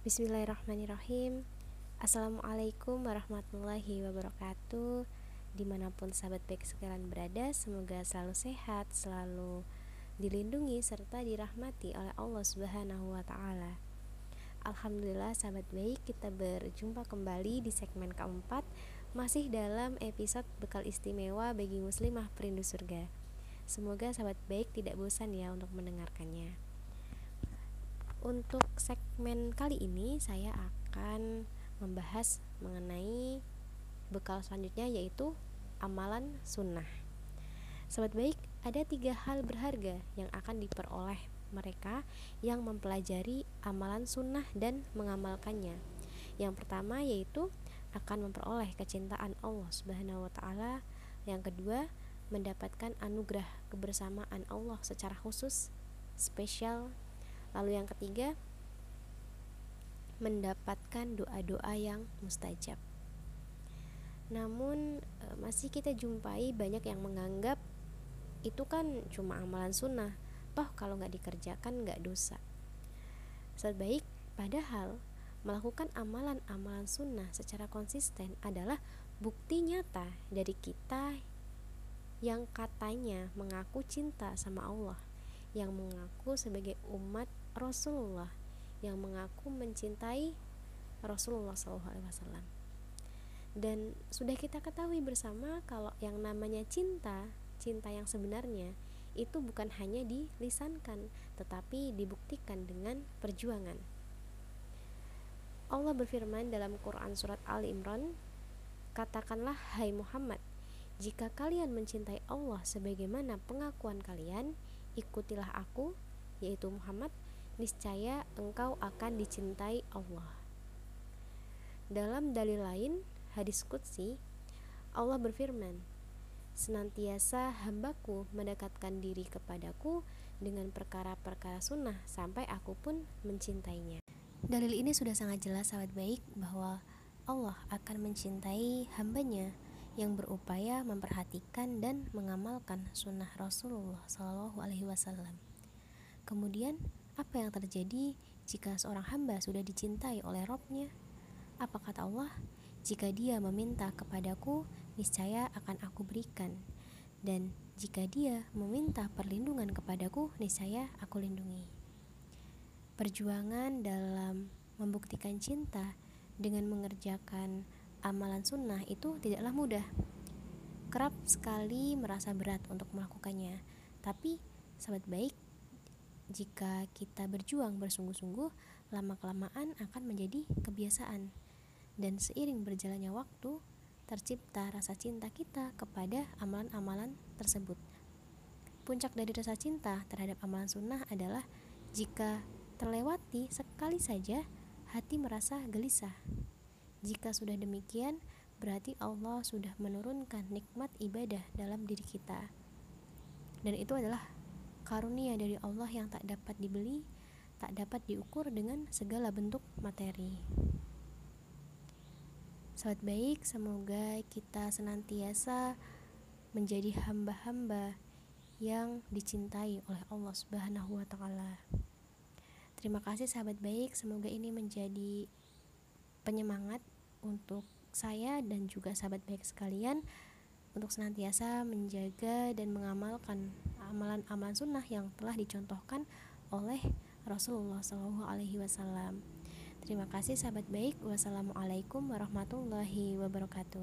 Bismillahirrahmanirrahim Assalamualaikum warahmatullahi wabarakatuh Di mana pun sahabat baik sekalian berada Semoga selalu sehat, selalu dilindungi serta dirahmati oleh Allah Subhanahu wa taala. Alhamdulillah sahabat baik, kita berjumpa kembali di segmen keempat masih dalam episode bekal istimewa bagi muslimah perindu surga. Semoga sahabat baik tidak bosan ya untuk mendengarkannya. Untuk segmen kali ini saya akan membahas mengenai bekal selanjutnya yaitu amalan sunnah. Sahabat baik, ada tiga hal berharga yang akan diperoleh mereka yang mempelajari amalan sunnah dan mengamalkannya. Yang pertama yaitu akan memperoleh kecintaan Allah Subhanahu wa taala. Yang kedua, mendapatkan anugerah kebersamaan Allah secara khusus spesial. Lalu yang ketiga, mendapatkan doa-doa yang mustajab. Namun e, masih kita jumpai banyak yang menganggap itu kan cuma amalan sunnah toh kalau nggak dikerjakan nggak dosa saat baik padahal melakukan amalan-amalan sunnah secara konsisten adalah bukti nyata dari kita yang katanya mengaku cinta sama Allah yang mengaku sebagai umat Rasulullah yang mengaku mencintai Rasulullah SAW dan sudah kita ketahui bersama kalau yang namanya cinta cinta yang sebenarnya itu bukan hanya dilisankan tetapi dibuktikan dengan perjuangan. Allah berfirman dalam Quran surat Ali Imran, "Katakanlah hai Muhammad, jika kalian mencintai Allah sebagaimana pengakuan kalian, ikutilah aku, yaitu Muhammad, niscaya engkau akan dicintai Allah." Dalam dalil lain, hadis qudsi, Allah berfirman, senantiasa hambaku mendekatkan diri kepadaku dengan perkara-perkara sunnah sampai aku pun mencintainya. Dalil ini sudah sangat jelas sahabat baik bahwa Allah akan mencintai hambanya yang berupaya memperhatikan dan mengamalkan sunnah Rasulullah Shallallahu Alaihi Wasallam. Kemudian apa yang terjadi jika seorang hamba sudah dicintai oleh Robnya? Apa kata Allah? Jika dia meminta kepadaku, niscaya akan aku berikan. Dan jika dia meminta perlindungan kepadaku, niscaya aku lindungi. Perjuangan dalam membuktikan cinta dengan mengerjakan amalan sunnah itu tidaklah mudah. Kerap sekali merasa berat untuk melakukannya, tapi sahabat baik, jika kita berjuang bersungguh-sungguh, lama-kelamaan akan menjadi kebiasaan dan seiring berjalannya waktu tercipta rasa cinta kita kepada amalan-amalan tersebut. Puncak dari rasa cinta terhadap amalan sunnah adalah jika terlewati sekali saja hati merasa gelisah. Jika sudah demikian, berarti Allah sudah menurunkan nikmat ibadah dalam diri kita. Dan itu adalah karunia dari Allah yang tak dapat dibeli, tak dapat diukur dengan segala bentuk materi. Sahabat baik, semoga kita senantiasa menjadi hamba-hamba yang dicintai oleh Allah Subhanahu wa taala. Terima kasih sahabat baik, semoga ini menjadi penyemangat untuk saya dan juga sahabat baik sekalian untuk senantiasa menjaga dan mengamalkan amalan-amalan sunnah yang telah dicontohkan oleh Rasulullah Shallallahu Alaihi Wasallam. Terima kasih sahabat baik. Wassalamualaikum warahmatullahi wabarakatuh.